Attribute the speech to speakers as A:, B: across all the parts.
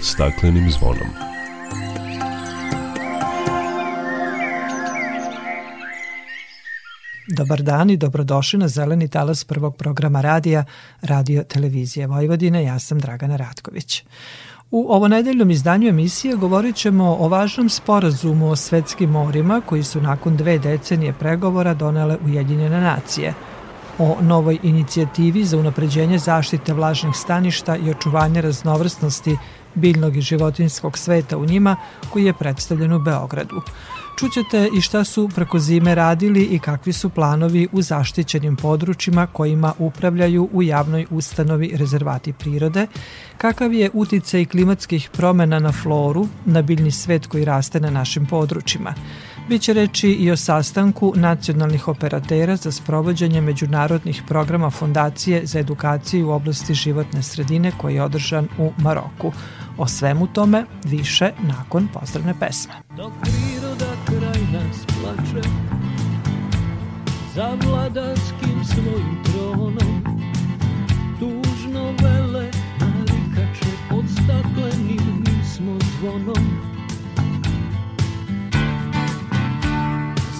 A: staklenim zvonom.
B: Dobar dan i dobrodošli na zeleni talas prvog programa radija Radio Televizije Vojvodine. Ja sam Dragana Ratković. U ovo nedeljnom izdanju emisije govorit ćemo o važnom sporazumu o svetskim morima koji su nakon dve decenije pregovora donele Ujedinjene nacije – o novoj inicijativi za unapređenje zaštite vlažnih staništa i očuvanje raznovrsnosti biljnog i životinskog sveta u njima koji je predstavljen u Beogradu. Čućete i šta su preko zime radili i kakvi su planovi u zaštićenim područjima kojima upravljaju u javnoj ustanovi rezervati prirode, kakav je uticaj klimatskih promena na floru, na biljni svet koji raste na našim područjima. Biće reči i o sastanku nacionalnih operatera za sprovođenje međunarodnih programa Fondacije za edukaciju u oblasti životne sredine koji je održan u Maroku. O svemu tome više nakon pozdravne pesme. Dok priroda kraj nas plače za vladarskim svojim tronom tužno vele narikače pod staklenim smo zvonom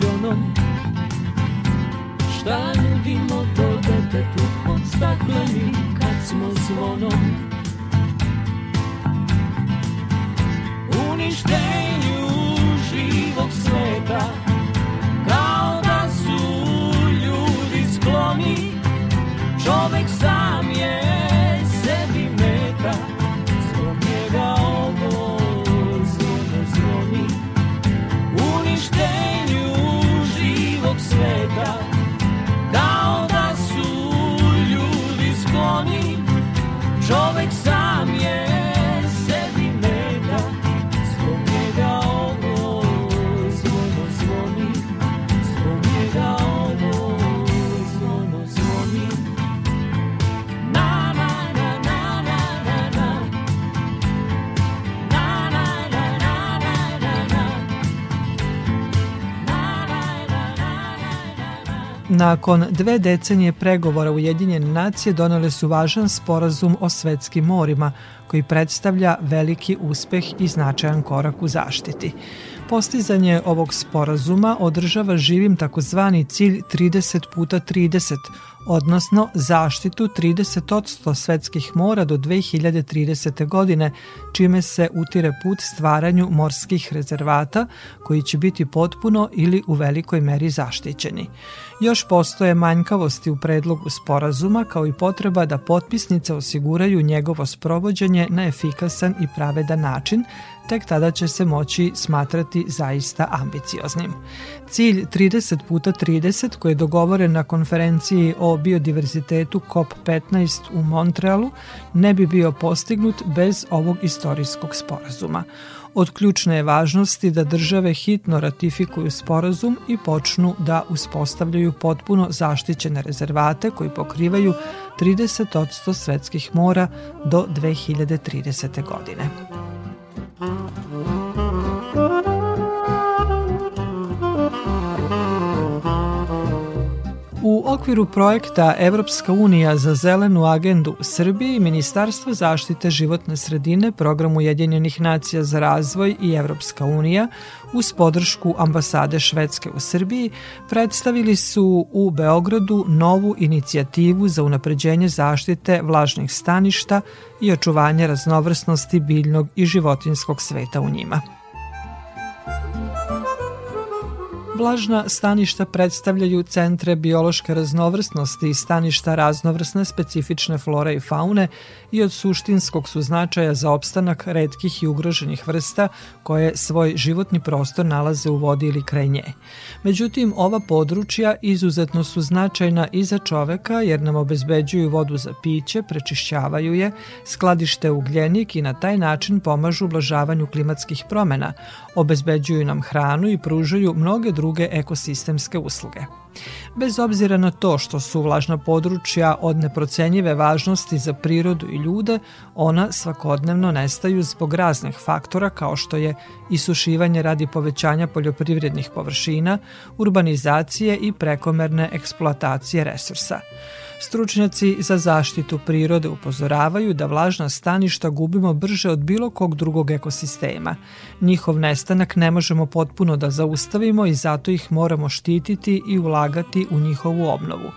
B: pomoć Šta nudimo to detetu pod staklenim kad smo zvonom Nakon dve decenije pregovora Ujedinjene nacije donele su važan sporazum o svetskim morima, koji predstavlja veliki uspeh i značajan korak u zaštiti. Postizanje ovog sporazuma održava živim takozvani cilj 30 puta 30, odnosno zaštitu 30% svetskih mora do 2030. godine, čime se utire put stvaranju morskih rezervata koji će biti potpuno ili u velikoj meri zaštićeni. Još postoje manjkavosti u predlogu sporazuma kao i potreba da potpisnice osiguraju njegovo sprovođenje na efikasan i pravedan način, tek tada će se moći smatrati zaista ambicioznim. Cilj 30 puta 30 koji je dogovoren na konferenciji o biodiverzitetu COP15 u Montrealu ne bi bio postignut bez ovog istorijskog sporazuma. Od ključne je važnosti da države hitno ratifikuju sporazum i počnu da uspostavljaju potpuno zaštićene rezervate koji pokrivaju 30% svetskih mora do 2030. godine. U okviru projekta Evropska unija za zelenu agendu Srbiji, Ministarstvo zaštite životne sredine, Program Ujedinjenih nacija za razvoj i Evropska unija uz podršku ambasade Švedske u Srbiji predstavili su u Beogradu novu inicijativu za unapređenje zaštite vlažnih staništa i očuvanje raznovrsnosti biljnog i životinskog sveta u njima. Vlažna staništa predstavljaju centre biološke raznovrsnosti i staništa raznovrsne specifične flore i faune i od suštinskog su značaja za opstanak redkih i ugroženih vrsta koje svoj životni prostor nalaze u vodi ili kraj nje. Međutim, ova područja izuzetno su značajna i za čoveka jer nam obezbeđuju vodu za piće, prečišćavaju je, skladište ugljenik i na taj način pomažu ublažavanju klimatskih promena, obezbeđuju nam hranu i pružaju mnoge druge ekosistemske usluge. Bez obzira na to što su vlažna područja od neprocenjive važnosti za prirodu i ljude, ona svakodnevno nestaju zbog raznih faktora kao što je isušivanje radi povećanja poljoprivrednih površina, urbanizacije i prekomerne eksploatacije resursa. Stručnjaci za zaštitu prirode upozoravaju da vlažna staništa gubimo brže od bilo kog drugog ekosistema. Njihov nestanak ne možemo potpuno da zaustavimo i zato ih moramo štititi i ulagati u njihovu obnovu.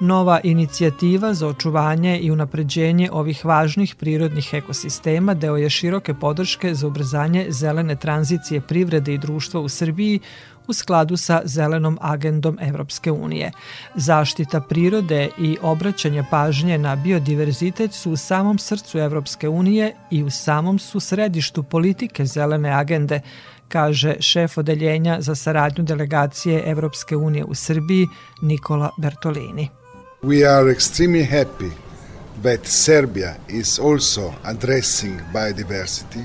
B: Nova inicijativa za očuvanje i unapređenje ovih važnih prirodnih ekosistema deo je široke podrške za ubrzanje zelene tranzicije privrede i društva u Srbiji u skladu sa zelenom agendom Evropske unije. Zaštita prirode i obraćanje pažnje na biodiverzitet su u samom srcu Evropske unije i u samom su središtu politike zelene agende, kaže šef odeljenja za saradnju delegacije Evropske unije u Srbiji Nikola Bertolini.
A: We are extremely happy that Serbia is also addressing biodiversity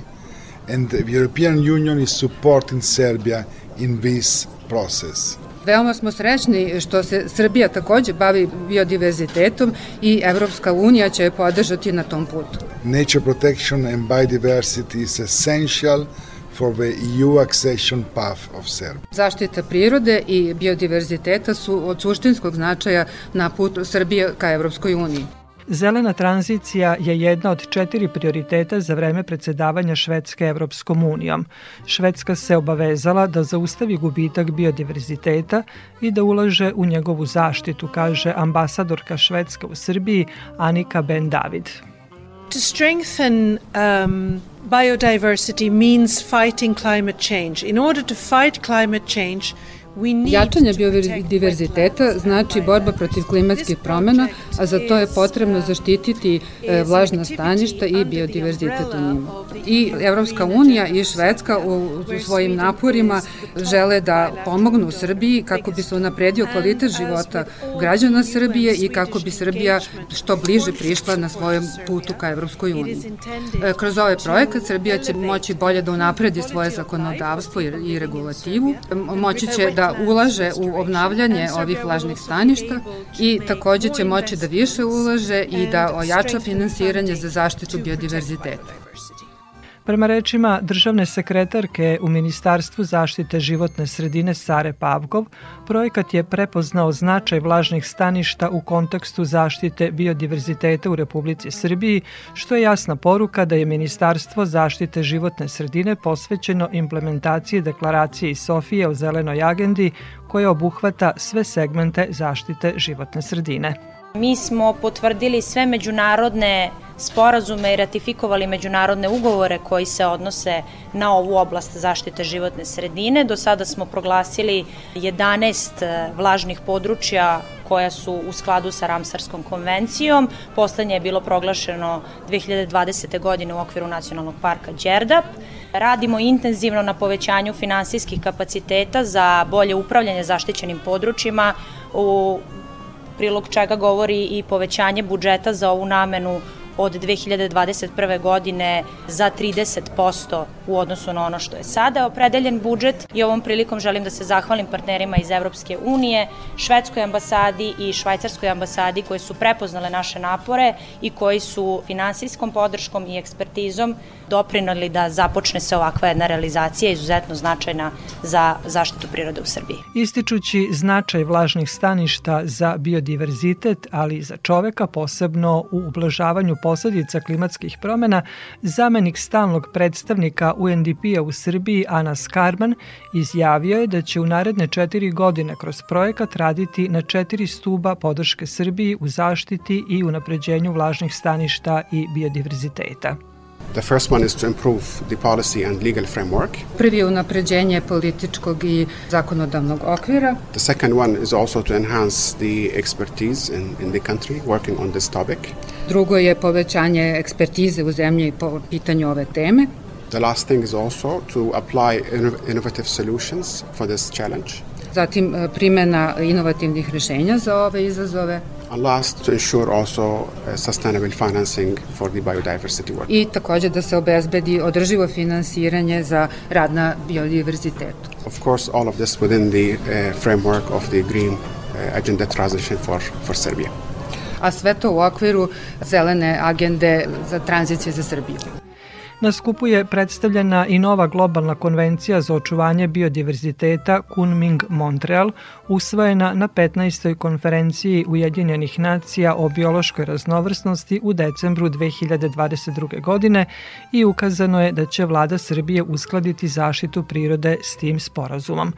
A: and the European Union is supporting Serbia in this process.
C: Veoma smo srećni što se Srbija takođe bavi biodiverzitetom i Evropska unija će je podržati na tom putu.
A: Nature protection and biodiversity is essential for the EU accession path of Serbia.
C: Zaštita prirode i biodiverziteta su od suštinskog značaja na putu Srbije ka Evropskoj uniji.
B: Zelena tranzicija je jedna od četiri prioriteta za vreme predsedavanja Švedske Evropskom unijom. Švedska se obavezala da zaustavi gubitak biodiverziteta i da ulaže u njegovu zaštitu, kaže ambasadorka Švedska u Srbiji Anika Ben David.
D: To strengthen um, biodiversity means fighting climate change. In order to fight climate change,
C: Jačanje biodiverziteta znači borba protiv klimatskih promena, a za to je potrebno zaštititi e, vlažna staništa i biodiverzitet u njima. I Evropska unija i Švedska u svojim naporima žele da pomognu Srbiji kako bi se unapredio kvalitet života građana Srbije i kako bi Srbija što bliže prišla na svojom putu ka Evropskoj uniji. E, kroz ovaj projekat Srbija će moći bolje da unapredi svoje zakonodavstvo i regulativu, moći će da da ulaže u obnavljanje ovih vlažnih staništa i takođe će moći da više ulaže i da ojača finansiranje za zaštitu biodiverziteta.
B: Prema rečima državne sekretarke u Ministarstvu zaštite životne sredine Sare Pavkov, projekat je prepoznao značaj vlažnih staništa u kontekstu zaštite biodiverziteta u Republici Srbiji, što je jasna poruka da je Ministarstvo zaštite životne sredine posvećeno implementaciji deklaracije iz Sofije o zelenoj agendi koja obuhvata sve segmente zaštite životne sredine.
E: Mi smo potvrdili sve međunarodne sporazume i ratifikovali međunarodne ugovore koji se odnose na ovu oblast zaštite životne sredine. Do sada smo proglasili 11 e, vlažnih područja koja su u skladu sa Ramsarskom konvencijom. Poslednje je bilo proglašeno 2020. godine u okviru Nacionalnog parka Đerdap. Radimo intenzivno na povećanju finansijskih kapaciteta za bolje upravljanje zaštićenim područjima u prilog čega govori i povećanje budžeta za ovu namenu od 2021. godine za 30% u odnosu na ono što je sada opredeljen budžet i ovom prilikom želim da se zahvalim partnerima iz Evropske unije, Švedskoj ambasadi i Švajcarskoj ambasadi koje su prepoznale naše napore i koji su finansijskom podrškom i ekspertizom doprinali da započne se ovakva jedna realizacija izuzetno značajna za zaštitu prirode u Srbiji.
B: Ističući značaj vlažnih staništa za biodiverzitet, ali i za čoveka, posebno u ublažavanju posledica klimatskih promena, zamenik stalnog predstavnika UNDP-a u Srbiji Anas Karman izjavio je da će u naredne četiri godine kroz projekat raditi na četiri stuba podrške Srbiji u zaštiti i unapređenju vlažnih staništa i biodiverziteta.
F: The first one is to improve the policy and legal framework.
C: Prvi je unapređenje političkog i zakonodavnog okvira.
F: The second one is also to enhance the expertise in, in the country working on this topic.
C: Drugo je povećanje ekspertize u zemlji po pitanju ove teme.
F: The last thing is also to apply innovative solutions for this challenge.
C: Zatim primena inovativnih rešenja za ove izazove.
F: And last, to ensure also sustainable financing for the biodiversity work.
C: I takođe da se obezbedi održivo finansiranje za rad na biodiverzitetu.
F: Of course, all of this within the uh, framework of the green uh, agenda transition for, for Serbia.
C: A sve to u okviru zelene agende za tranziciju za Srbiju.
B: Na skupu je predstavljena i nova globalna konvencija za očuvanje biodiverziteta Kunming Montreal, usvojena na 15. konferenciji Ujedinjenih nacija o biološkoj raznovrsnosti u decembru 2022. godine i ukazano je da će vlada Srbije uskladiti zaštitu prirode s tim sporazumom.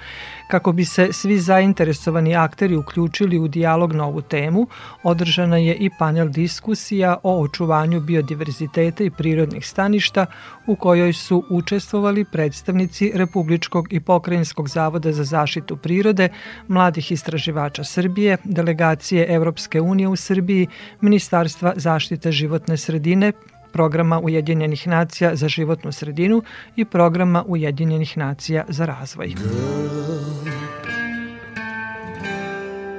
B: Kako bi se svi zainteresovani akteri uključili u dijalog na ovu temu, održana je i panel diskusija o očuvanju biodiverziteta i prirodnih staništa u kojoj su učestvovali predstavnici Republičkog i Pokrajinskog zavoda za zaštitu prirode, mladih istraživača Srbije, delegacije Evropske unije u Srbiji, Ministarstva zaštite životne sredine, programa Ujedinjenih nacija za životnu sredinu i programa Ujedinjenih nacija za razvoj. Girl,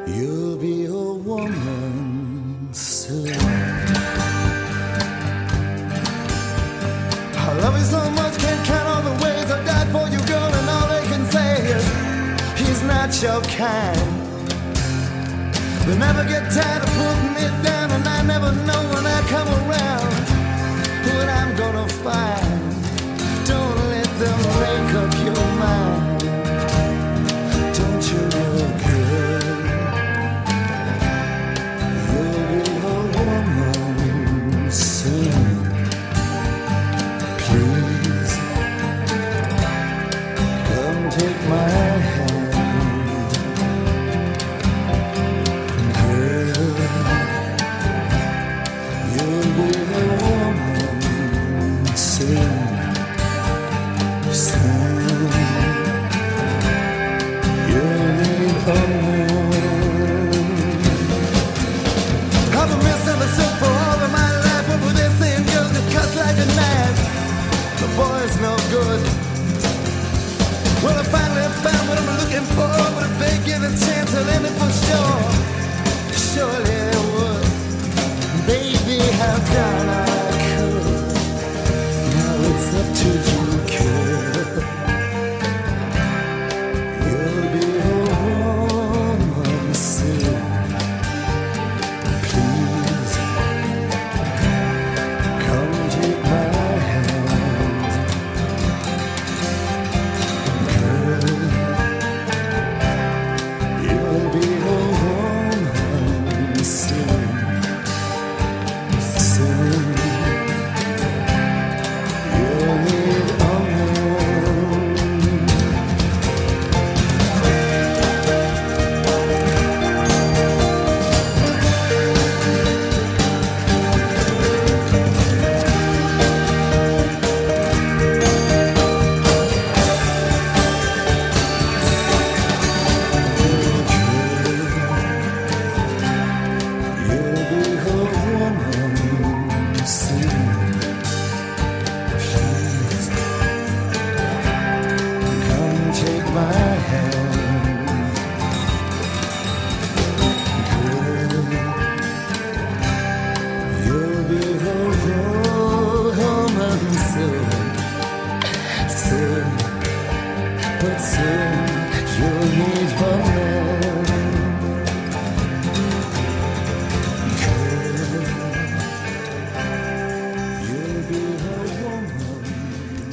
B: you'll be a woman soon. I love you so much, can't count all the ways I died for you, girl, and all can say is he's not your kind. They never get tired of putting me down, and I never know when I come around what I'm gonna find.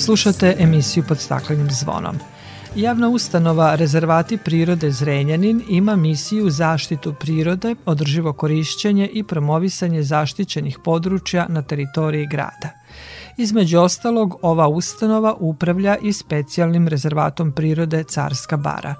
B: Slušate emisiju pod staklenim zvonom. Javna ustanova Rezervati prirode Zrenjanin ima misiju zaštitu prirode, održivo korišćenje i promovisanje zaštićenih područja na teritoriji grada. Između ostalog, ova ustanova upravlja i specijalnim rezervatom prirode Carska bara.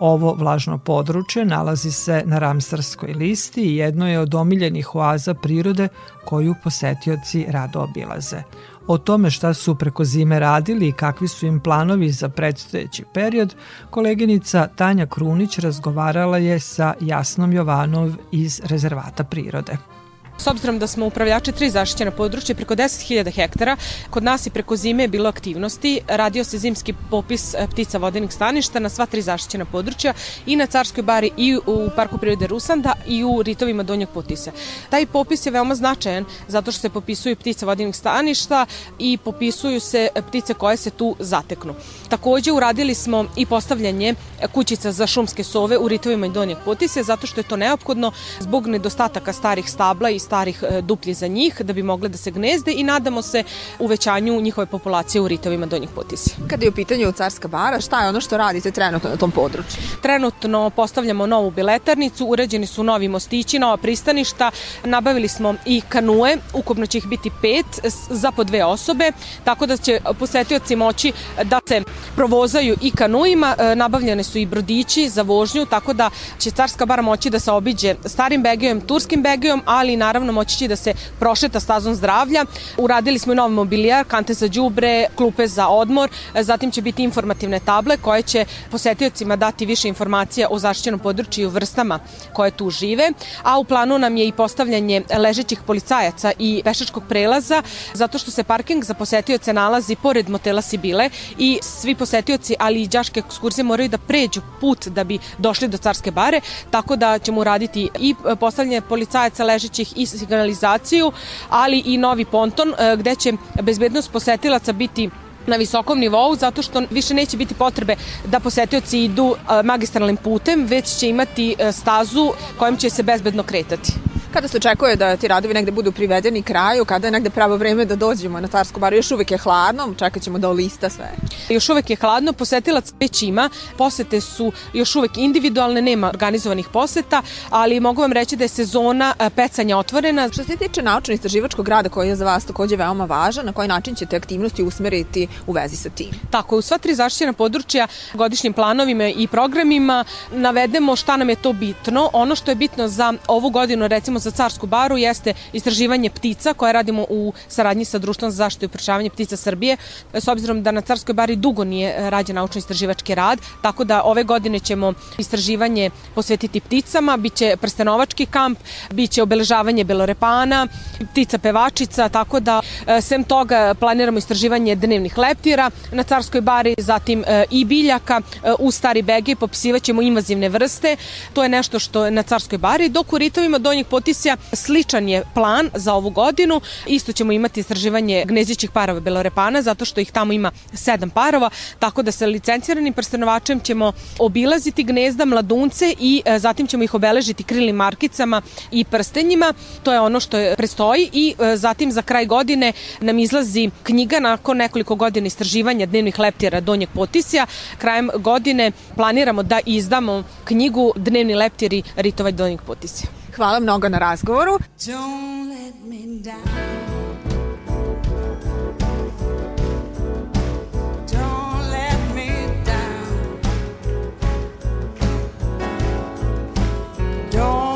B: Ovo vlažno područje nalazi se na Ramsarskoj listi i jedno je od omiljenih oaza prirode koju posetioci rado obilaze. O tome šta su preko zime radili i kakvi su im planovi za predstojeći period, koleginica Tanja Krunić razgovarala je sa Jasnom Jovanov iz rezervata prirode.
G: S obzirom da smo upravljači tri zaštićena područja, preko 10.000 hektara, kod nas i preko zime je bilo aktivnosti. Radio se zimski popis e, ptica vodenih staništa na sva tri zaštićena područja i na Carskoj bari i u Parku prirode Rusanda i u ritovima Donjeg Potisa. Taj popis je veoma značajan zato što se popisuju ptice vodenih staništa i popisuju se ptice koje se tu zateknu. Takođe uradili smo i postavljanje kućica za šumske sove u ritovima Donjeg Potisa zato što je to neophodno zbog nedostataka starih stabla i starih e, duplji za njih da bi mogle da se gnezde i nadamo se uvećanju njihove populacije u ritovima donjih potisi.
H: Kada je u pitanju Carska bara, šta je ono što radite trenutno na tom području?
G: Trenutno postavljamo novu biletarnicu, uređeni su novi mostići, nova pristaništa, nabavili smo i kanue, ukupno će ih biti pet za po dve osobe, tako da će posetioci moći da se provozaju i kanuima, e, nabavljene su i brodići za vožnju, tako da će Carska bara moći da se obiđe starim begijom, turskim begijom, ali naravno naravno moći će da se prošeta stazom zdravlja. Uradili smo i nov mobilijar, kante za đubre, klupe za odmor, zatim će biti informativne table koje će posetiocima dati više informacija o zaštićenom području i vrstama koje tu žive, a u planu nam je i postavljanje ležećih policajaca i pešačkog prelaza, zato što se parking za posetioce nalazi pored motela Sibile i svi posetioci, ali i đaške ekskurzije moraju da pređu put da bi došli do Carske bare, tako da ćemo uraditi i postavljanje policajaca ležećih i signalizaciju, ali i novi ponton e, gde će bezbednost posetilaca biti na visokom nivou zato što više neće biti potrebe da posetioci idu e, magistralnim putem, već će imati e, stazu kojom će se bezbedno kretati.
H: Kada se očekuje da ti radovi negde budu privedeni kraju, kada je negde pravo vreme da dođemo na Carsku baru, još uvek je hladno, čekat ćemo da olista sve.
G: Još uvek je hladno, posetilac već ima, posete su još uvek individualne, nema organizovanih poseta, ali mogu vam reći da je sezona e, pecanja otvorena.
H: Što se tiče naučno-istraživačkog rada koji je za vas takođe veoma važan, na koji način ćete aktivnosti usmeriti u vezi sa tim?
G: Tako, u sva tri zaštićena područja, godišnjim planovima i programima navedemo šta nam je to bitno. Ono što je bitno za ovu godinu, recimo za Carsku baru jeste istraživanje ptica koje radimo u saradnji sa Društvom za zaštitu i uprečavanje ptica Srbije. S obzirom da na Carskoj bari dugo nije rađen naučno-istraživački rad, tako da ove godine ćemo istraživanje posvetiti pticama, biće prstenovački kamp, biće obeležavanje belorepana, ptica pevačica, tako da e, sem toga planiramo istraživanje dnevnih leptira na Carskoj bari, zatim e, i biljaka e, u Stari Bege, popisivaćemo invazivne vrste, to je nešto što je na Carskoj bari, dok u ritovima donjih poti Otisija. Sličan je plan za ovu godinu. Isto ćemo imati istraživanje gnezdićih parova belorepana, zato što ih tamo ima sedam parova, tako da sa licenciranim prstenovačem ćemo obilaziti gnezda mladunce i e, zatim ćemo ih obeležiti krilnim markicama i prstenjima. To je ono što je prestoji i zatim za kraj godine nam izlazi knjiga nakon nekoliko godina istraživanja dnevnih leptira Donjeg Potisja. Krajem godine planiramo da izdamo knjigu Dnevni leptiri Ritova Donjeg Potisja.
H: Hvala mnogo na razgovoru.
I: Don't let me down. like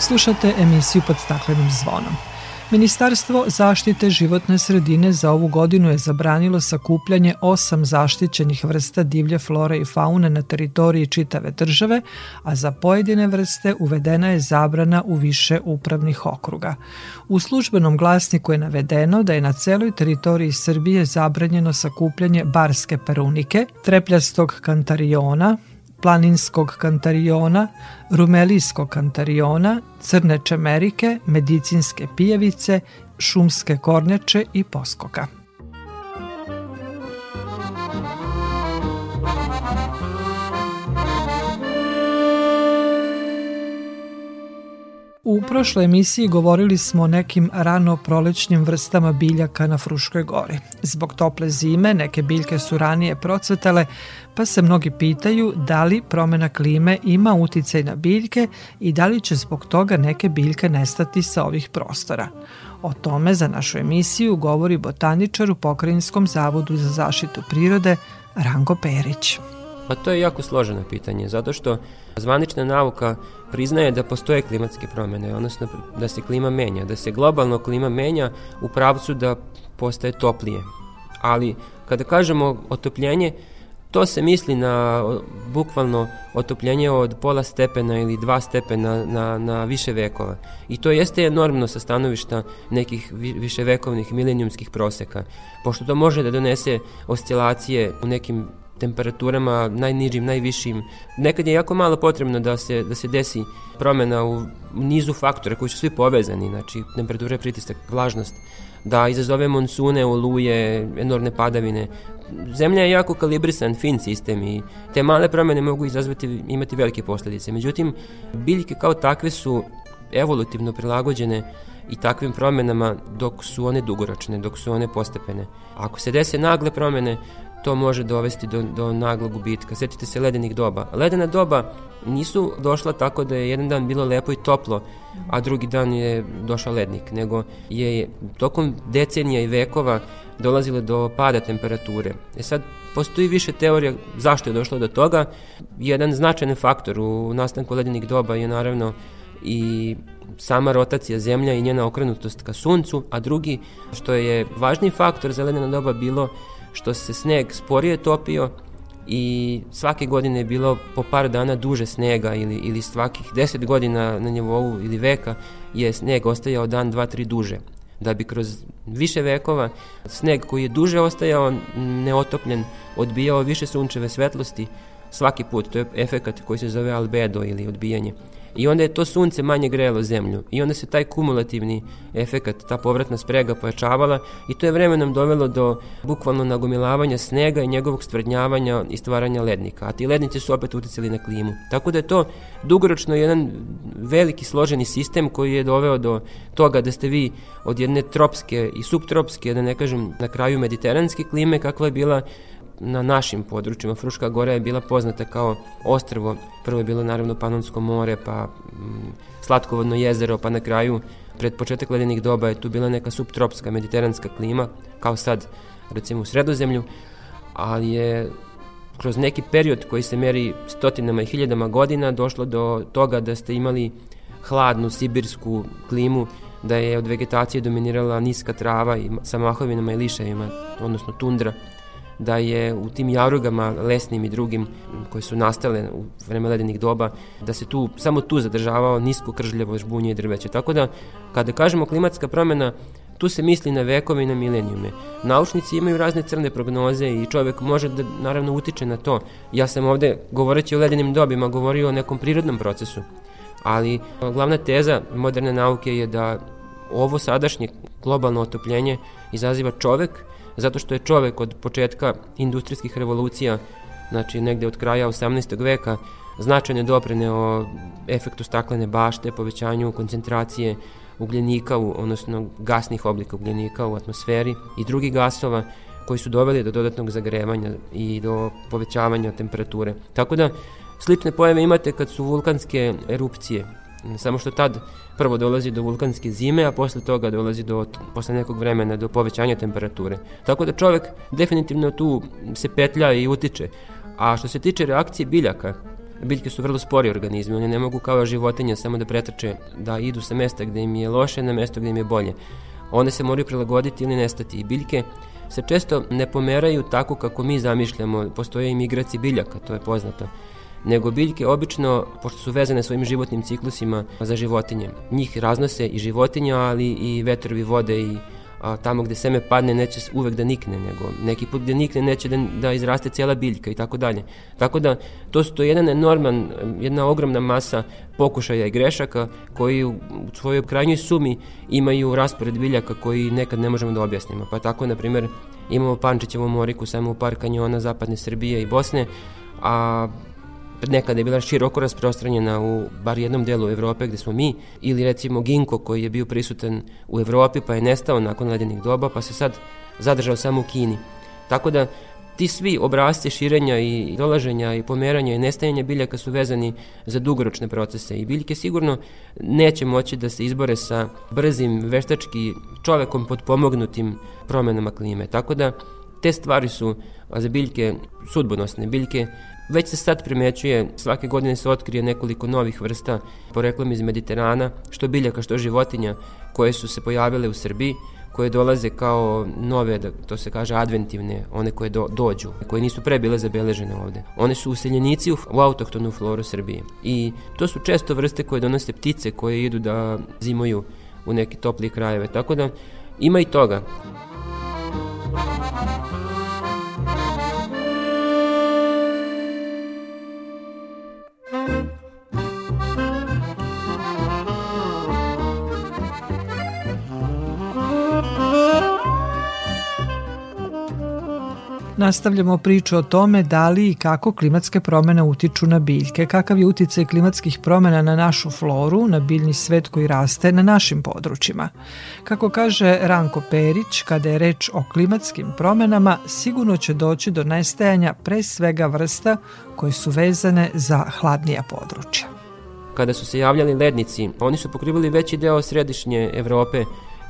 B: Slušate emisiju pod staklenim zvonom. Ministarstvo zaštite životne sredine za ovu godinu je zabranilo sakupljanje osam zaštićenih vrsta divlje flore i faune na teritoriji čitave države, a za pojedine vrste uvedena je zabrana u više upravnih okruga. U službenom glasniku je navedeno da je na celoj teritoriji Srbije zabranjeno sakupljanje barske perunike, trepljastog kantariona, planinskog kantariona, rumelijskog kantariona, crne čemerike, medicinske pijevice, šumske kornjače i poskoka. U prošloj emisiji govorili smo o nekim rano prolećnim vrstama biljaka na Fruškoj gori. Zbog tople zime neke biljke su ranije procvetale, pa se mnogi pitaju da li promena klime ima uticaj na biljke i da li će zbog toga neke biljke nestati sa ovih prostora. O tome za našu emisiju govori botaničar u Pokrajinskom zavodu za zaštitu prirode Rango Perić.
J: Pa to je jako složeno pitanje, zato što zvanična nauka priznaje da postoje klimatske promene, odnosno da se klima menja, da se globalno klima menja u pravcu da postaje toplije. Ali kada kažemo otopljenje, to se misli na bukvalno otopljenje od pola stepena ili dva stepena na, na više vekova. I to jeste enormno sa stanovišta nekih viševekovnih milenijumskih proseka, pošto to može da donese oscilacije u nekim temperaturama najnižim, najvišim. Nekad je jako malo potrebno da se, da se desi promena u nizu faktora koji su svi povezani, znači temperatura, pritisak, vlažnost, da izazove monsune, oluje, enormne padavine. Zemlja je jako kalibrisan, fin sistem i te male promene mogu izazvati, imati velike posledice. Međutim, biljke kao takve su evolutivno prilagođene i takvim promenama dok su one dugoročne, dok su one postepene. Ako se dese nagle promene, to može dovesti do, do naglog gubitka. Sjetite se ledenih doba. Ledena doba nisu došla tako da je jedan dan bilo lepo i toplo, a drugi dan je došao lednik, nego je tokom decenija i vekova dolazile do pada temperature. E sad, postoji više teorija zašto je došlo do toga. Jedan značajan faktor u nastanku ledenih doba je naravno i sama rotacija zemlja i njena okrenutost ka suncu, a drugi, što je važni faktor za ledena doba bilo što se sneg sporije topio i svake godine je bilo po par dana duže snega ili, ili svakih 10 godina na nivou ili veka je sneg ostajao dan, dva, tri duže. Da bi kroz više vekova sneg koji je duže ostajao neotopljen odbijao više sunčeve svetlosti svaki put, to je efekat koji se zove albedo ili odbijanje i onda je to sunce manje grejalo zemlju i onda se taj kumulativni efekat, ta povratna sprega pojačavala i to je vremenom dovelo do bukvalno nagomilavanja snega i njegovog stvrdnjavanja i stvaranja lednika, a ti lednici su opet uticali na klimu. Tako da je to dugoročno jedan veliki složeni sistem koji je doveo do toga da ste vi od jedne tropske i subtropske, da ne kažem na kraju mediteranske klime kakva je bila na našim područjima. Fruška gora je bila poznata kao ostrvo. Prvo je bilo naravno Panonsko more, pa mm, Slatkovodno jezero, pa na kraju pred početak ledenih doba je tu bila neka subtropska mediteranska klima, kao sad recimo u sredozemlju, ali je kroz neki period koji se meri stotinama i hiljadama godina došlo do toga da ste imali hladnu sibirsku klimu, da je od vegetacije dominirala niska trava i sa mahovinama i lišajima, odnosno tundra, da je u tim jarugama lesnim i drugim koje su nastale u vreme ledenih doba, da se tu, samo tu zadržavao nisko kržljevo žbunje i drveće. Tako da, kada kažemo klimatska promena, tu se misli na vekove i na milenijume. Naučnici imaju razne crne prognoze i čovek može da naravno utiče na to. Ja sam ovde, govoreći o ledenim dobima, govorio o nekom prirodnom procesu. Ali glavna teza moderne nauke je da ovo sadašnje globalno otopljenje izaziva čovek zato što je čovek od početka industrijskih revolucija, znači negde od kraja 18. veka, značajne doprene o efektu staklene bašte, povećanju koncentracije ugljenika, u, odnosno gasnih oblika ugljenika u atmosferi i drugih gasova koji su doveli do dodatnog zagrevanja i do povećavanja temperature. Tako da slične pojave imate kad su vulkanske erupcije, samo što tad prvo dolazi do vulkanske zime, a posle toga dolazi do, posle nekog vremena do povećanja temperature. Tako da čovek definitivno tu se petlja i utiče. A što se tiče reakcije biljaka, biljke su vrlo spori organizmi, one ne mogu kao životinje samo da pretrče, da idu sa mesta gde im je loše na mesto gde im je bolje. One se moraju prilagoditi ili nestati i biljke se često ne pomeraju tako kako mi zamišljamo, postoje i migraci biljaka, to je poznato nego biljke obično, pošto su vezane svojim životnim ciklusima za životinje, njih raznose i životinja, ali i vetrovi vode i a, tamo gde seme padne neće uvek da nikne, nego neki put gde nikne neće da, da izraste cijela biljka i tako dalje. Tako da to su to jedan enorman, jedna ogromna masa pokušaja i grešaka koji u svojoj krajnjoj sumi imaju raspored biljaka koji nekad ne možemo da objasnimo. Pa tako, na primjer, imamo Pančićevu moriku samo u par kanjona zapadne Srbije i Bosne, a nekada je bila široko rasprostranjena u bar jednom delu Evrope gde smo mi, ili recimo ginko koji je bio prisutan u Evropi pa je nestao nakon ledenih doba pa se sad zadržao samo u Kini. Tako da ti svi obrazci širenja i dolaženja i pomeranja i nestajanja biljaka su vezani za dugoročne procese i biljke sigurno neće moći da se izbore sa brzim, veštački čovekom podpomognutim promenama klime. Tako da te stvari su za biljke sudbonosne. Biljke Već se sad primećuje, svake godine se otkrije nekoliko novih vrsta poreklom iz Mediterana, što biljaka, što životinja, koje su se pojavile u Srbiji, koje dolaze kao nove, da to se kaže adventivne, one koje do, dođu, koje nisu pre bile zabeležene ovde. One su useljenici u, u autohtonu floru Srbije. I to su često vrste koje donose ptice koje idu da zimuju u neke topli krajeve. Tako da ima i toga.
B: Nastavljamo priču o tome da li i kako klimatske promene utiču na biljke, kakav je uticaj klimatskih promena na našu floru, na biljni svet koji raste na našim područjima. Kako kaže Ranko Perić, kada je reč o klimatskim promenama, sigurno će doći do nestajanja pre svega vrsta koje su vezane za hladnija područja.
J: Kada su se javljali lednici, oni su pokrivali veći deo središnje Evrope,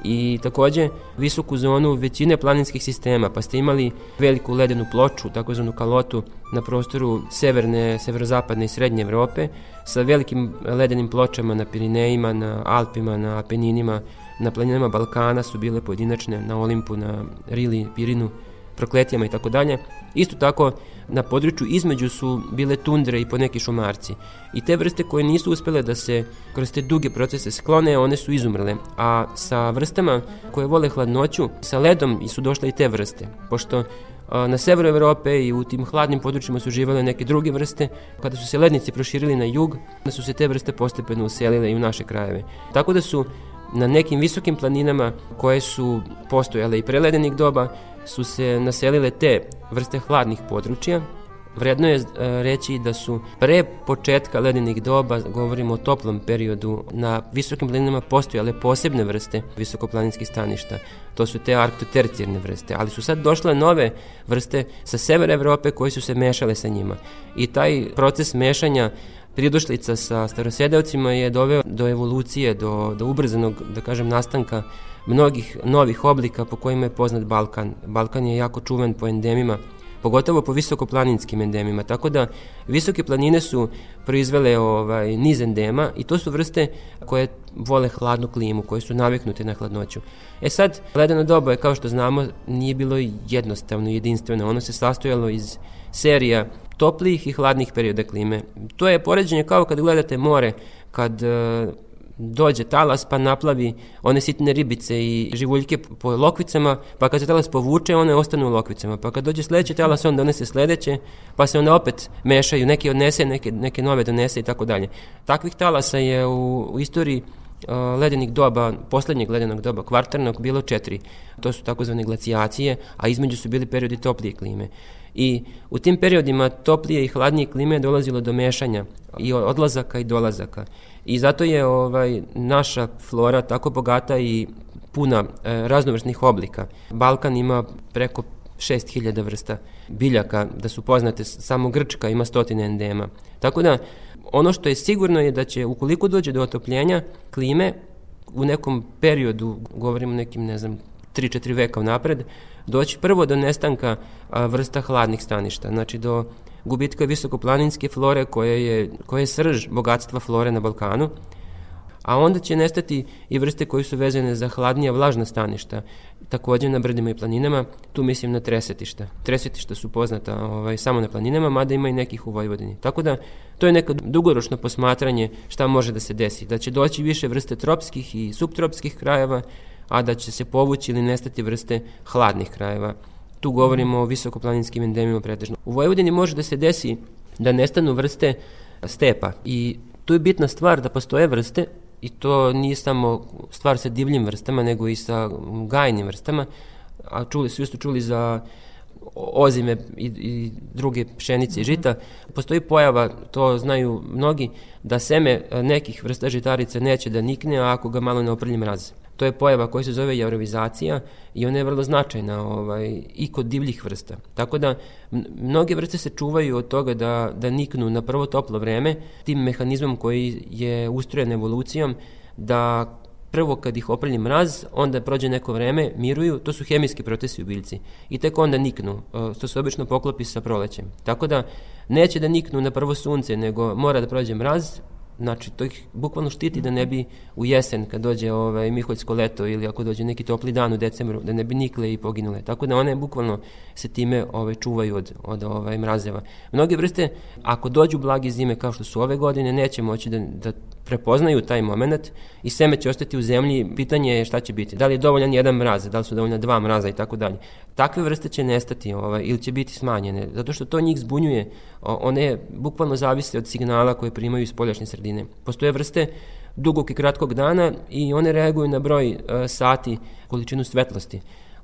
J: i takođe visoku zonu većine planinskih sistema, pa ste imali veliku ledenu ploču, takozvanu kalotu, na prostoru severne, severozapadne i srednje Evrope, sa velikim ledenim pločama na Pirinejima, na Alpima, na Apeninima, na planinama Balkana su bile pojedinačne, na Olimpu, na Rili, Pirinu, prokletijama i tako dalje. Isto tako na području između su bile tundre i poneki šumarci. I te vrste koje nisu uspele da se kroz te duge procese sklone, one su izumrle. A sa vrstama koje vole hladnoću, sa ledom su došle i te vrste. Pošto na severu Evrope i u tim hladnim područjima su živale neke druge vrste. Kada su se lednici proširili na jug, da su se te vrste postepeno uselile i u naše krajeve. Tako da su na nekim visokim planinama koje su postojale i preledenih doba su se naselile te vrste hladnih područja. Vredno je e, reći da su pre početka ledenih doba, govorimo o toplom periodu, na visokim planinama postojale posebne vrste visokoplaninskih staništa. To su te arktotercijarne vrste, ali su sad došle nove vrste sa severa Evrope koje su se mešale sa njima. I taj proces mešanja pridošlica sa starosedeocima je doveo do evolucije, do, do ubrzanog, da kažem, nastanka mnogih novih oblika po kojima je poznat Balkan. Balkan je jako čuven po endemima, pogotovo po visokoplaninskim endemima, tako da visoke planine su proizvele ovaj, niz endema i to su vrste koje vole hladnu klimu, koje su naviknute na hladnoću. E sad, ledeno doba je, kao što znamo, nije bilo jednostavno, jedinstveno, ono se sastojalo iz serija toplijih i hladnih perioda klime. To je poređenje kao kad gledate more, kad uh, dođe talas pa naplavi one sitne ribice i živuljke po lokvicama, pa kad se talas povuče, one ostanu u lokvicama. Pa kad dođe sledeći talas, on donese sledeće, pa se onda opet mešaju, neki odnese, neke, neke nove donese i tako dalje. Takvih talasa je u, u istoriji ledenih doba, poslednjeg ledenog doba, kvartarnog, bilo četiri. To su takozvane glacijacije, a između su bili periodi toplije klime. I u tim periodima toplije i hladnije klime je dolazilo do mešanja i odlazaka i dolazaka. I zato je ovaj naša flora tako bogata i puna e, raznovrsnih oblika. Balkan ima preko 6000 vrsta biljaka, da su poznate, samo Grčka ima stotine endema. Tako da, ono što je sigurno je da će, ukoliko dođe do otopljenja klime, u nekom periodu, govorimo nekim, ne znam, 3-4 veka napred, doći prvo do nestanka vrsta hladnih staništa, znači do gubitka visokoplaninske flore koja je, koja je srž bogatstva flore na Balkanu, a onda će nestati i vrste koje su vezane za hladnija vlažna staništa, takođe na brdima i planinama, tu mislim na tresetišta. Tresetišta su poznata ovaj, samo na planinama, mada ima i nekih u Vojvodini. Tako da, to je neko dugoročno posmatranje šta može da se desi. Da će doći više vrste tropskih i subtropskih krajeva, a da će se povući ili nestati vrste hladnih krajeva. Tu govorimo o visokoplaninskim endemima pretežno. U Vojvodini može da se desi da nestanu vrste stepa i tu je bitna stvar da postoje vrste i to nije samo stvar sa divljim vrstama, nego i sa gajnim vrstama, a čuli, su čuli za ozime i, i druge pšenice i žita, postoji pojava, to znaju mnogi, da seme nekih vrsta žitarice neće da nikne ako ga malo ne oprlji mraz. To je pojava koja se zove jaurovizacija i ona je vrlo značajna ovaj, i kod divljih vrsta. Tako da mnoge vrste se čuvaju od toga da, da niknu na prvo toplo vreme tim mehanizmom koji je ustrojen evolucijom da prvo kad ih oprlji mraz, onda prođe neko vreme, miruju, to su hemijski procesi u biljci i tek onda niknu, to se obično poklopi sa prolećem. Tako da neće da niknu na prvo sunce, nego mora da prođe mraz, Znači, to ih bukvalno štiti da ne bi u jesen, kad dođe ovaj, Miholjsko leto ili ako dođe neki topli dan u decembru, da ne bi nikle i poginule. Tako da one bukvalno se time ovaj, čuvaju od, od ovaj, mrazeva. Mnoge vrste, ako dođu blagi zime kao što su ove godine, neće moći da, da prepoznaju taj moment i seme će ostati u zemlji, pitanje je šta će biti, da li je dovoljan jedan mraz, da li su dovoljna dva mraza i tako dalje. Takve vrste će nestati ovaj, ili će biti smanjene, zato što to njih zbunjuje, one bukvalno zavise od signala koje primaju iz poljašnje sredine. Postoje vrste dugog i kratkog dana i one reaguju na broj uh, sati, količinu svetlosti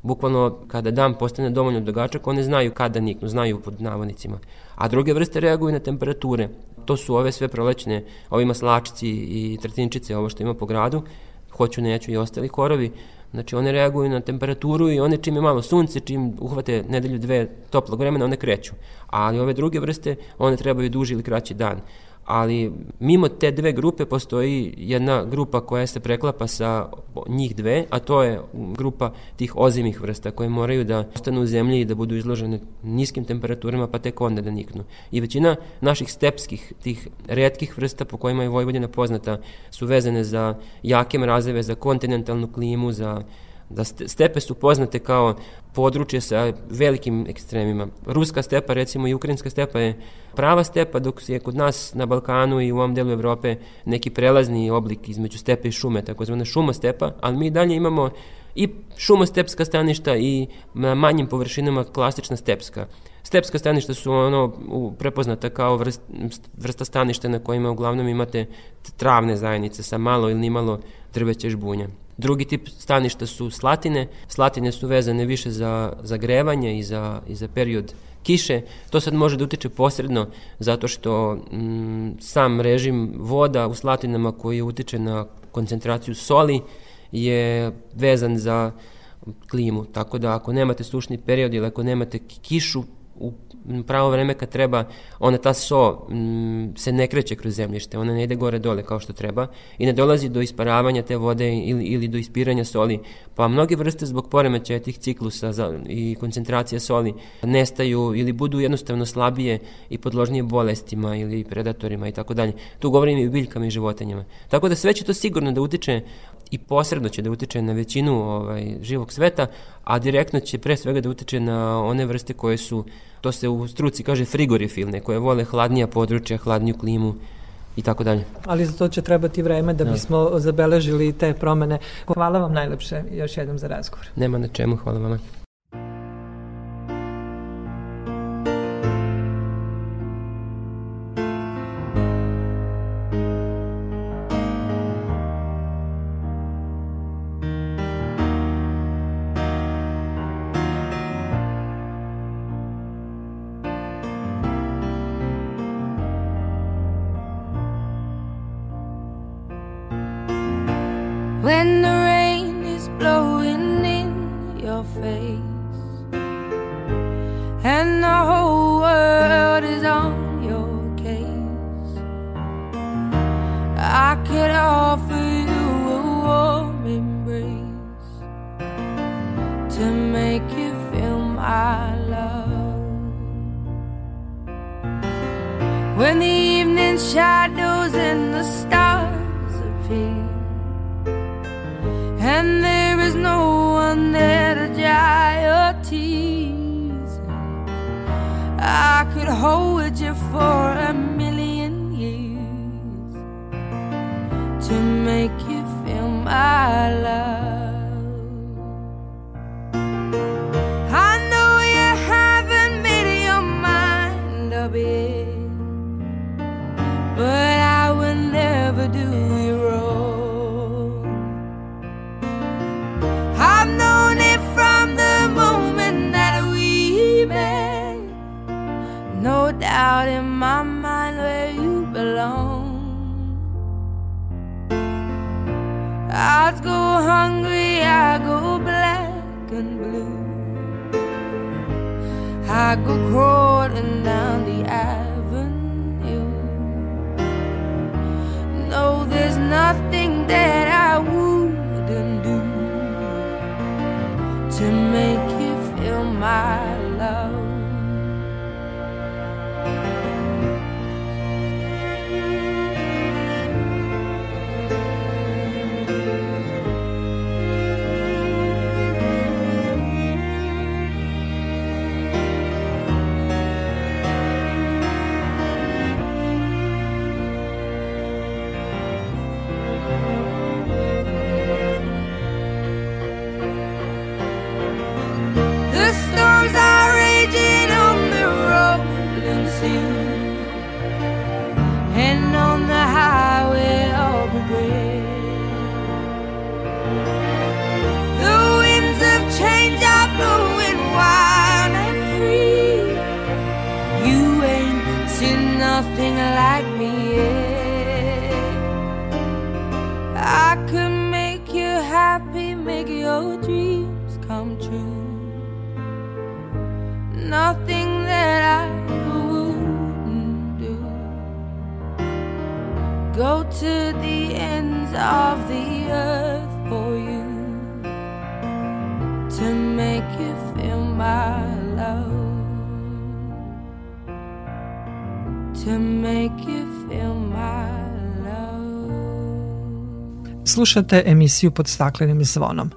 J: bukvalno kada dan postane dovoljno dugačak, one znaju kada niknu, znaju pod navodnicima. A druge vrste reaguju na temperature. To su ove sve prolećne, ovi maslačici i tretinčice, ovo što ima po gradu, hoću, neću i ostali korovi, Znači one reaguju na temperaturu i one čim je malo sunce, čim uhvate nedelju dve toplog vremena, one kreću. Ali ove druge vrste, one trebaju duži ili kraći dan ali mimo te dve grupe postoji jedna grupa koja se preklapa sa njih dve, a to je grupa tih ozimih vrsta koje moraju da ostanu u zemlji i da budu izložene niskim temperaturama pa tek onda da niknu. I većina naših stepskih, tih redkih vrsta po kojima je Vojvodina poznata su vezane za jake mrazeve, za kontinentalnu klimu, za da stepe su poznate kao područje sa velikim ekstremima. Ruska stepa, recimo i ukrajinska stepa je prava stepa, dok je kod nas na Balkanu i u ovom delu Evrope neki prelazni oblik između stepe i šume, takozvana šumostepa, ali mi dalje imamo i šumostepska staništa i na manjim površinama klasična stepska. Stepska staništa su ono prepoznata kao vrst, vrsta staništa na kojima uglavnom imate travne zajednice sa malo ili nimalo drveća žbunja. Drugi tip staništa su slatine. Slatine su vezane više za, za grevanje i za, i za period kiše. To sad može da utiče posredno zato što mm, sam režim voda u slatinama koji utiče na koncentraciju soli je vezan za klimu. Tako da ako nemate sušni period ili ako nemate kišu pravo vreme kad treba, ona ta so m, se ne kreće kroz zemljište, ona ne ide gore dole kao što treba i ne dolazi do isparavanja te vode ili, ili do ispiranja soli. Pa mnoge vrste zbog poremećaja tih ciklusa za, i koncentracije soli nestaju ili budu jednostavno slabije i podložnije bolestima ili predatorima i tako dalje. Tu govorim i o biljkama i životinjama. Tako da sve će to sigurno da utiče i posredno će da utiče na većinu ovaj, živog sveta, a direktno će pre svega da utiče na one vrste koje su, to se u struci kaže frigorifilne, koje vole hladnija područja, hladniju klimu i tako dalje.
B: Ali za to će trebati vreme da, da bismo zabeležili te promene. Hvala vam najlepše još jednom za razgovor.
J: Nema na čemu, hvala vama.
K: face, and the whole world is on your case. I could offer you a warm embrace to make you feel my love. When the evening shadows and the stars. I could hold you for a million years to make you feel my love. Blue. I go crawling down the avenue. No, there's nothing
B: Slušate emisiju pod staklenim zvonom.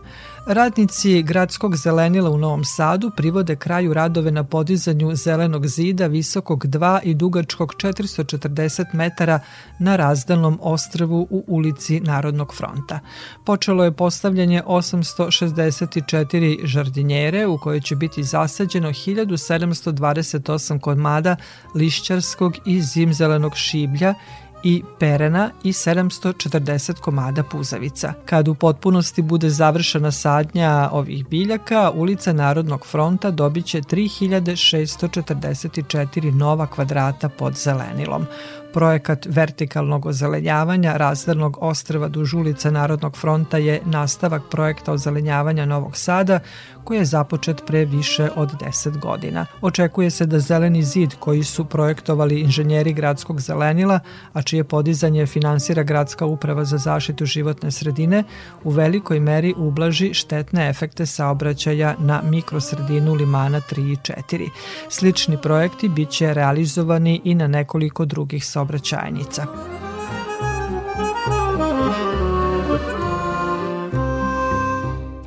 B: Radnici gradskog zelenila u Novom Sadu privode kraju radove na podizanju zelenog zida visokog 2 i dugačkog 440 metara na razdalnom ostrvu u ulici Narodnog fronta. Počelo je postavljanje 864 žardinjere u kojoj će biti zasađeno 1728 komada lišćarskog i zimzelenog šiblja i perena i 740 komada puzavica. Kad u potpunosti bude završena sadnja ovih biljaka, ulica Narodnog fronta dobiće 3644 nova kvadrata pod zelenilom. Projekat vertikalnog ozelenjavanja razdarnog ostrva duž ulica Narodnog fronta je nastavak projekta ozelenjavanja Novog Sada koji je započet pre više od 10 godina. Očekuje se da zeleni zid koji su projektovali inženjeri gradskog zelenila, a čije podizanje finansira Gradska uprava za zaštitu životne sredine, u velikoj meri ublaži štetne efekte saobraćaja na mikrosredinu limana 3 i 4. Slični projekti biće realizovani i na nekoliko drugih saobraćajnica.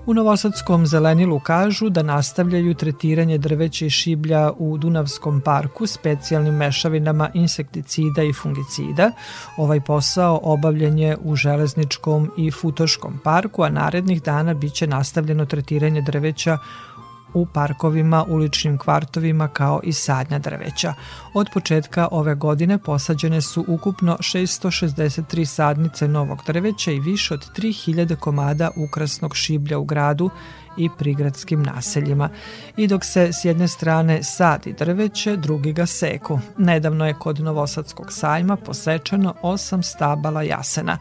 B: U Novosadskom zelenilu kažu da nastavljaju tretiranje drveća i šiblja u Dunavskom parku specijalnim mešavinama insekticida i fungicida. Ovaj posao obavljen je u Železničkom i Futoškom parku, a narednih dana biće nastavljeno tretiranje drveća u parkovima, uličnim kvartovima kao i sadnja drveća. Od početka ove godine posađene su ukupno 663 sadnice novog drveća i više od 3000 komada ukrasnog šiblja u gradu i prigradskim naseljima. I dok se s jedne strane sadi drveće, drugi ga seku. Nedavno je kod Novosadskog sajma posečeno osam stabala jasena.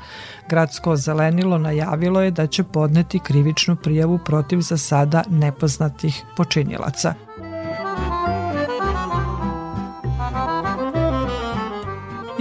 B: Gradsko zelenilo najavilo je da će podneti krivičnu prijavu protiv za sada nepoznatih počinilaca.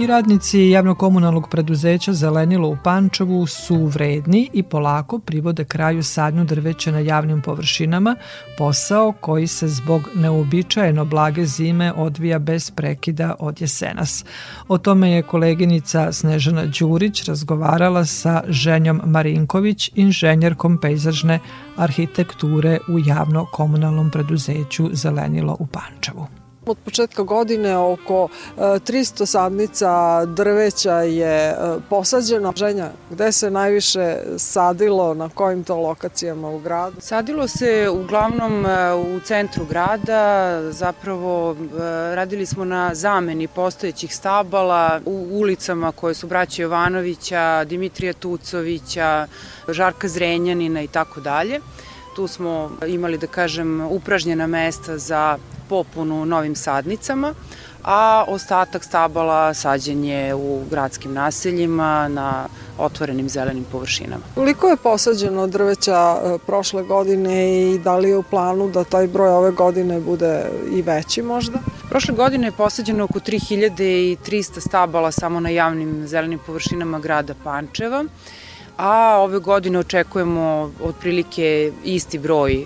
B: I radnici javnokomunalnog preduzeća Zelenilo u Pančevu su vredni i polako privode kraju sadnju drveća na javnim površinama, posao koji se zbog neobičajeno blage zime odvija bez prekida od jesenas. O tome je koleginica Snežana Đurić razgovarala sa Ženjom Marinković, inženjerkom pejzažne arhitekture u javno-komunalnom preduzeću Zelenilo u Pančevu.
L: Od početka godine oko 300 e, sadnica drveća je e, posađeno. Ženja, gde se najviše sadilo, na kojim to lokacijama u gradu?
M: Sadilo se uglavnom e, u centru grada, zapravo radili smo na zameni postojećih stabala u ulicama koje su braća Jovanovića, Dimitrija Tucovića, Žarka Zrenjanina i tako dalje. Tu smo imali, da kažem, upražnjena mesta za popunu novim sadnicama, a ostatak stabala sađen je u gradskim naseljima na otvorenim zelenim površinama.
L: Koliko je posađeno drveća e, prošle godine i da li je u planu da taj broj ove godine bude i veći možda?
M: Prošle godine je posađeno oko 3300 stabala samo na javnim zelenim površinama grada Pančeva a ove godine očekujemo otprilike isti broj e,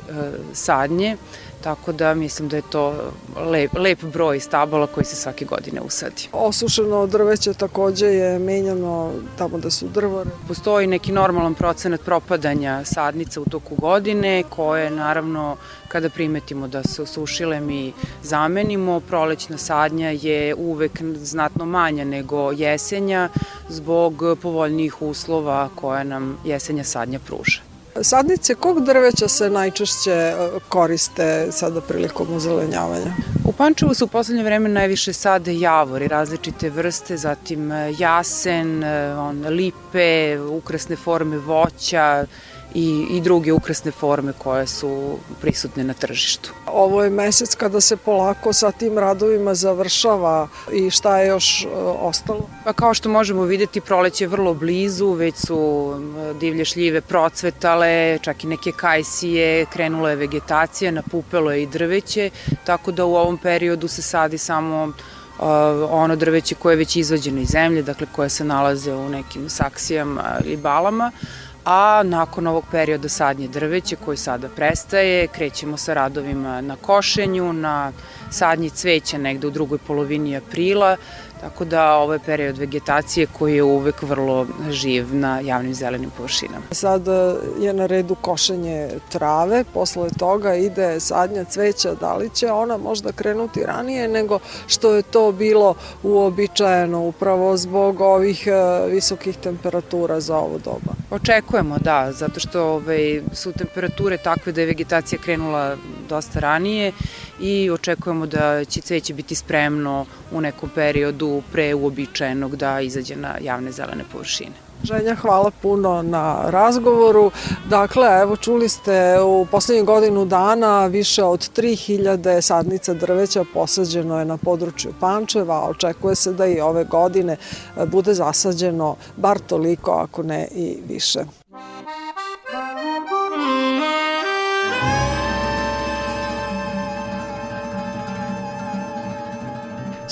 M: sadnje, tako da mislim da je to lep, lep broj stabala koji se svake godine usadi.
L: Osušeno drveće takođe je menjano tamo da su drvore.
M: Postoji neki normalan procenat propadanja sadnica u toku godine koje naravno kada primetimo da se osušile mi zamenimo. Prolećna sadnja je uvek znatno manja nego jesenja zbog povoljnijih uslova koje nam jesenja sadnja pruža.
L: Sadnice kog drveća se najčešće e, koriste sada prilikom uzelenjavanja?
M: U Pančevu su u poslednje vreme najviše sade javori, različite vrste, zatim e, jasen, e, on, lipe, ukrasne forme voća, i, i druge ukrasne forme koje su prisutne na tržištu.
L: Ovo je mesec kada se polako sa tim radovima završava i šta je još e, ostalo?
M: Pa kao što možemo videti, proleće je vrlo blizu, već su divlje šljive procvetale, čak i neke kajsije, krenula je vegetacija, napupelo je i drveće, tako da u ovom periodu se sadi samo uh, ono drveće koje je već izvađeno iz zemlje, dakle koje se nalaze u nekim saksijama ili balama, a nakon ovog perioda sadnje drveća koji sada prestaje, krećemo sa radovima na košenju, na sadnji cveća negde u drugoj polovini aprila, Tako da ovo je period vegetacije koji je uvek vrlo živ na javnim zelenim površinama.
L: Sad je na redu košenje trave, posle toga ide sadnja cveća, da li će ona možda krenuti ranije nego što je to bilo uobičajeno upravo zbog ovih e, visokih temperatura za ovo doba.
M: Očekujemo, da, zato što ovaj, su temperature takve da je vegetacija krenula dosta ranije i očekujemo da će cveće biti spremno u nekom periodu pre uobičajenog da izađe na javne zelene površine.
L: Ženja, hvala puno na razgovoru. Dakle, evo čuli ste u poslednjih godinu dana više od 3000 sadnica drveća posađeno je na području Pančeva. Očekuje se da i ove godine bude zasađeno bar toliko, ako ne i više.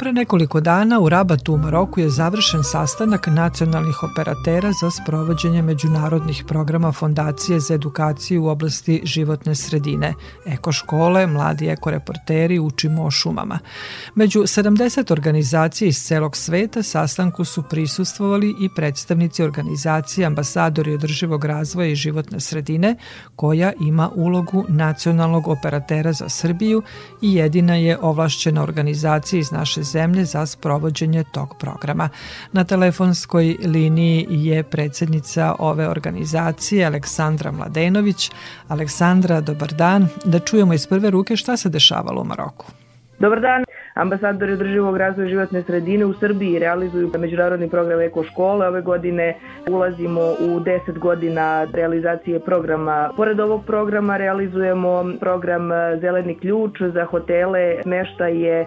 B: Pre nekoliko dana u Rabatu u Maroku je završen sastanak nacionalnih operatera za sprovođenje međunarodnih programa Fondacije za edukaciju u oblasti životne sredine, ekoškole, mladi ekoreporteri, učimo o šumama. Među 70 organizacija iz celog sveta sastanku su prisustvovali i predstavnici organizacije ambasadori održivog razvoja i životne sredine, koja ima ulogu nacionalnog operatera za Srbiju i jedina je ovlašćena organizacija iz naše zemlje za sprovođenje tog programa. Na telefonskoj liniji je predsednica ove organizacije Aleksandra Mladenović. Aleksandra, dobar dan. Da čujemo iz prve ruke šta se dešavalo u Maroku.
N: Dobar dan. Ambasadori održivog razvoja životne sredine u Srbiji realizuju međunarodni program Eko škole. Ove godine ulazimo u 10 godina realizacije programa. Pored ovog programa realizujemo program Zeleni ključ za hotele, smeštaje,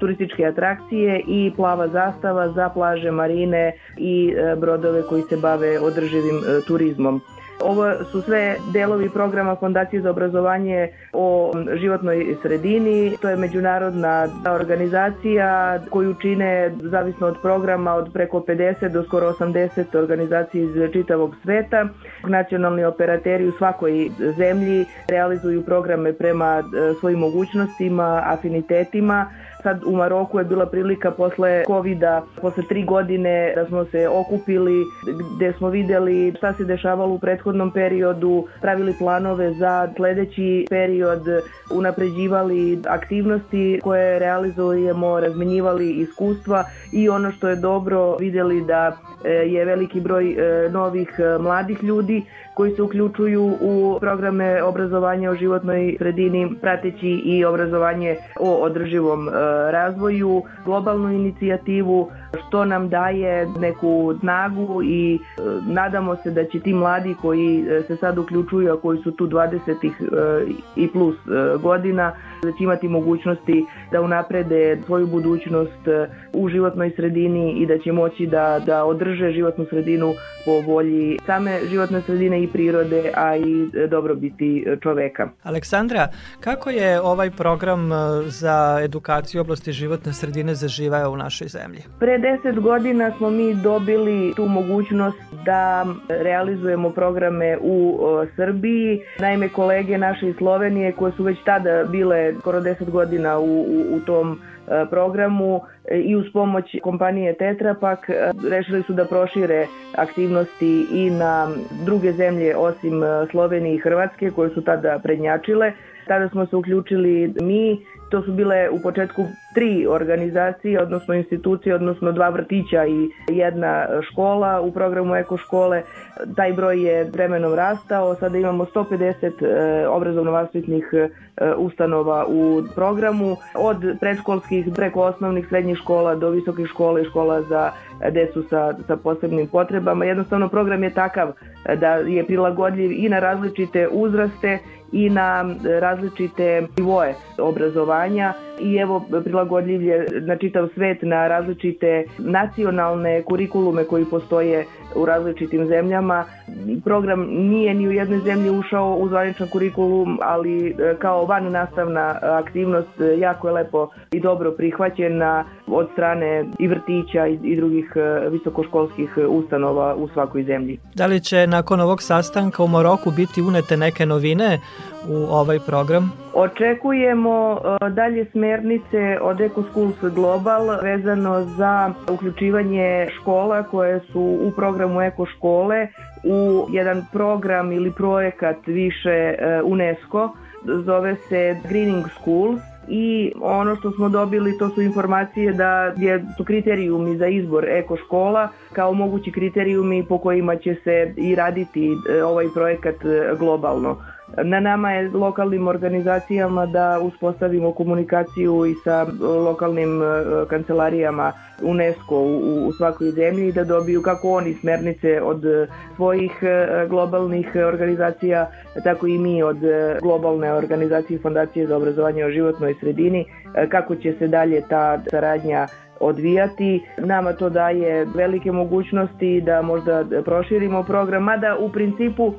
N: turističke atrakcije i plava zastava za plaže, marine i brodove koji se bave održivim turizmom. Ovo su sve delovi programa Fondacije za obrazovanje o životnoj sredini. To je međunarodna organizacija koju čine, zavisno od programa, od preko 50 do skoro 80 organizacija iz čitavog sveta. Nacionalni operateri u svakoj zemlji realizuju programe prema e, svojim mogućnostima, afinitetima Sad u Maroku je bila prilika posle covid posle tri godine da smo se okupili, gde smo videli šta se dešavalo u prethodnom periodu, pravili planove za sledeći period, unapređivali aktivnosti koje realizujemo, razmenjivali iskustva i ono što je dobro videli da e, je veliki broj e, novih e, mladih ljudi koji se uključuju u programe obrazovanja o životnoj sredini, prateći i obrazovanje o održivom razvoju, globalnu inicijativu, što nam daje neku snagu i nadamo se da će ti mladi koji se sad uključuju, a koji su tu 20 i plus godina, da će imati mogućnosti da unaprede svoju budućnost u životnoj sredini i da će moći da, da održe životnu sredinu po volji same životne sredine i prirode, a i dobrobiti čoveka.
B: Aleksandra, kako je ovaj program e, za edukaciju oblasti životne sredine zaživao u našoj zemlji?
N: Pre deset godina smo mi dobili tu mogućnost da realizujemo programe u Srbiji. Naime, kolege naše iz Slovenije koje su već tada bile skoro deset godina u, u, u tom E, programu e, i uz pomoć kompanije Tetra Pak e, rešili su da prošire aktivnosti i na druge zemlje osim Slovenije i Hrvatske koje su tada prednjačile. Tada smo se uključili mi To su bile u početku tri organizacije, odnosno institucije, odnosno dva vrtića i jedna škola u programu Eko škole. Taj broj je vremenom rastao, sada imamo 150 e, obrazovno-vaspitnih ustanova u programu, od predškolskih preko osnovnih srednjih škola do visokih škola i škola za decu sa, sa posebnim potrebama. Jednostavno program je takav da je prilagodljiv i na različite uzraste i na različite nivoje obrazovanja i evo prilagodljiv je na čitav svet na različite nacionalne kurikulume koji postoje u različitim zemljama. Program nije ni u jednoj zemlji ušao u zvaničan kurikulum, ali e, kao van nastavna aktivnost e, jako je lepo i dobro prihvaćena od strane i vrtića i drugih e, visokoškolskih ustanova u svakoj zemlji.
B: Da li će nakon ovog sastanka u Maroku biti unete neke novine u ovaj program?
N: Očekujemo dalje smernice od Eco Schools Global vezano za uključivanje škola koje su u programu Eko škole u jedan program ili projekat više e, UNESCO, zove se Greening Schools i ono što smo dobili to su informacije da je, su kriterijumi za izbor eko škola kao mogući kriterijumi po kojima će se i raditi e, ovaj projekat e, globalno. Na nama je lokalnim organizacijama da uspostavimo komunikaciju i sa lokalnim e, kancelarijama UNESCO u, u svakoj zemlji i da dobiju kako oni smernice od svojih e, globalnih organizacija, tako i mi od e, globalne organizacije Fondacije za obrazovanje o životnoj sredini, kako će se dalje ta saradnja odvijati. Nama to daje velike mogućnosti da možda proširimo program, mada u principu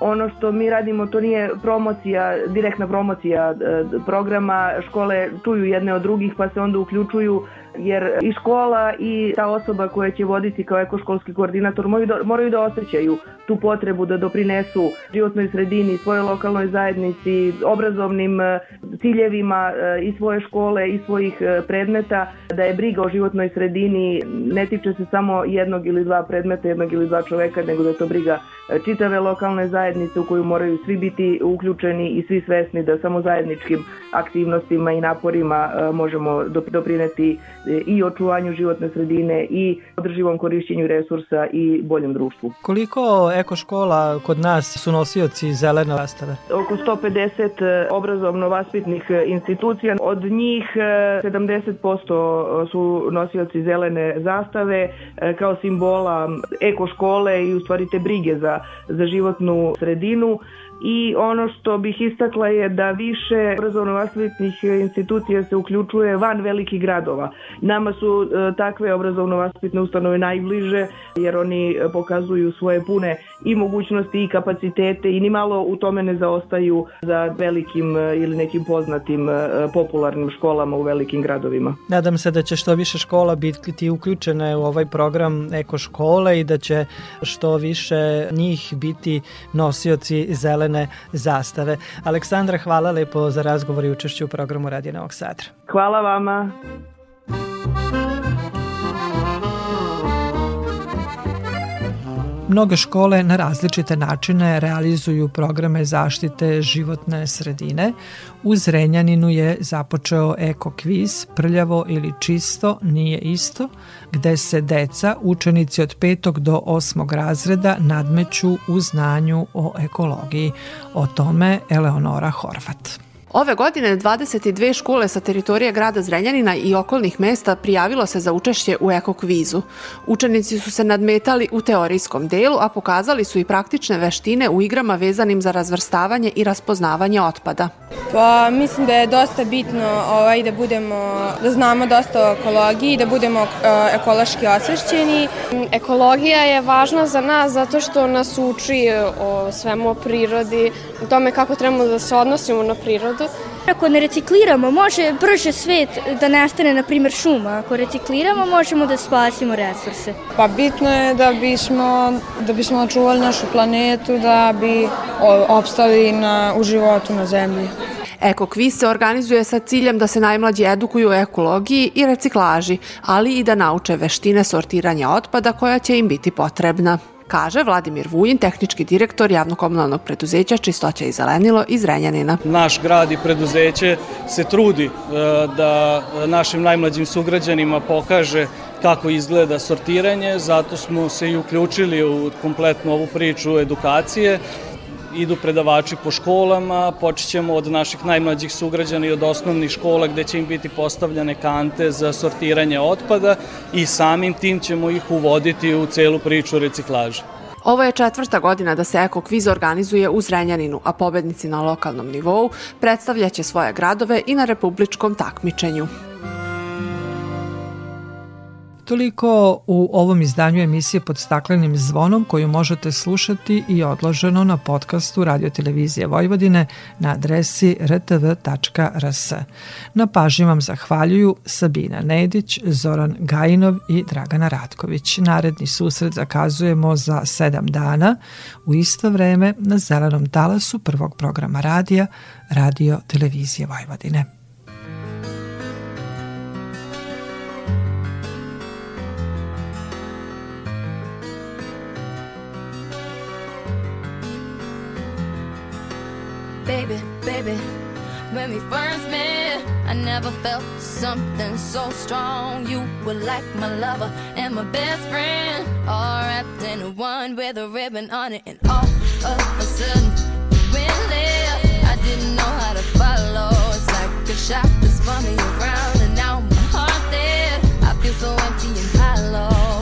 N: ono što mi radimo to nije promocija, direktna promocija e, programa, škole čuju jedne od drugih pa se onda uključuju jer i škola i ta osoba koja će voditi kao ekoškolski koordinator moraju da, moraju da osjećaju tu potrebu da doprinesu životnoj sredini, svojoj lokalnoj zajednici, obrazovnim e, ciljevima e, i svoje škole i svojih e, predmeta, da je briga o životnoj sredini ne tiče se samo jednog ili dva predmeta, jednog ili dva čoveka, nego da je to briga čitave lokalne zajednice u koju moraju svi biti uključeni i svi svesni da samo zajedničkim aktivnostima i naporima možemo doprineti i očuvanju životne sredine i održivom korišćenju resursa i boljem društvu.
B: Koliko eko škola kod nas su nosioci zelene zastave?
N: Oko 150 e, obrazovno-vaspitnih e, institucija, od njih 70% e, su nosioci zelene zastave kao simbola eko škole i u stvari te brige za, za životnu sredinu. I ono što bih istakla je da više obrazovno-vaspitnih institucija se uključuje van velikih gradova. Nama su e, takve obrazovno-vaspitne ustanove najbliže jer oni pokazuju svoje pune i mogućnosti i kapacitete i ni malo u tome ne zaostaju za velikim e, ili nekim poznatim e, popularnim školama u velikim gradovima.
B: Nadam se da će što više škola biti uključene u ovaj program Eko škole i da će što više njih biti nosioci zelene zastave. Aleksandra, hvala lepo za razgovor i učešću u programu Radio Novog Sadra.
N: Hvala vama.
B: Mnoge škole na različite načine realizuju programe zaštite životne sredine. U Zrenjaninu je započeo eko kviz Prljavo ili čisto nije isto, gde se deca, učenici od 5. do 8. razreda nadmeću u znanju o ekologiji. O tome Eleonora Horvat.
O: Ove godine 22 škole sa teritorije grada Zrenjanina i okolnih mesta prijavilo se za učešće u ekokvizu. Učenici su se nadmetali u teorijskom delu, a pokazali su i praktične veštine u igrama vezanim za razvrstavanje i raspoznavanje otpada.
P: Pa mislim da je dosta bitno ovaj, da budemo, da znamo dosta o ekologiji, da budemo uh, ekološki osvešćeni.
Q: Ekologija je važna za nas zato što nas uči o svemu o prirodi, o tome kako trebamo da se odnosimo na prirodu otpadu.
R: Ako ne recikliramo, može brže svet da nestane, na primjer, šuma. Ako recikliramo, možemo da spasimo resurse.
S: Pa bitno je da bismo, da bismo očuvali našu planetu, da bi opstali na, u životu na zemlji.
O: Eko kviz se organizuje sa ciljem da se najmlađi edukuju o ekologiji i reciklaži, ali i da nauče veštine sortiranja otpada koja će im biti potrebna kaže Vladimir Vujin, tehnički direktor javnokomunalnog preduzeća Čistoća i zelenilo iz Renjanina.
T: Naš grad i preduzeće se trudi e, da našim najmlađim sugrađanima pokaže kako izgleda sortiranje, zato smo se i uključili u kompletnu ovu priču edukacije idu predavači po školama, počećemo od naših najmlađih sugrađana i od osnovnih škola gde će im biti postavljane kante za sortiranje otpada i samim tim ćemo ih uvoditi u celu priču reciklaže.
O: Ovo je četvrta godina da se Eko kviz organizuje u Zrenjaninu, a pobednici na lokalnom nivou predstavljaće svoje gradove i na republičkom takmičenju.
B: Toliko u ovom izdanju emisije pod staklenim zvonom koju možete slušati i odloženo na podcastu Radio Televizije Vojvodine na adresi rtv.rs. Na pažnji vam zahvaljuju Sabina Nedić, Zoran Gajinov i Dragana Ratković. Naredni susret zakazujemo za sedam dana u isto vreme na zelenom talasu prvog programa radija Radio Televizije Vojvodine.
U: Baby, baby. When we first met, I never felt something so strong. You were like my lover and my best friend, all wrapped in one with a ribbon on it. And all of a sudden, you went left. I didn't know how to follow. It's like a shot that's me around, and now my heart's dead. I feel so empty and hollow.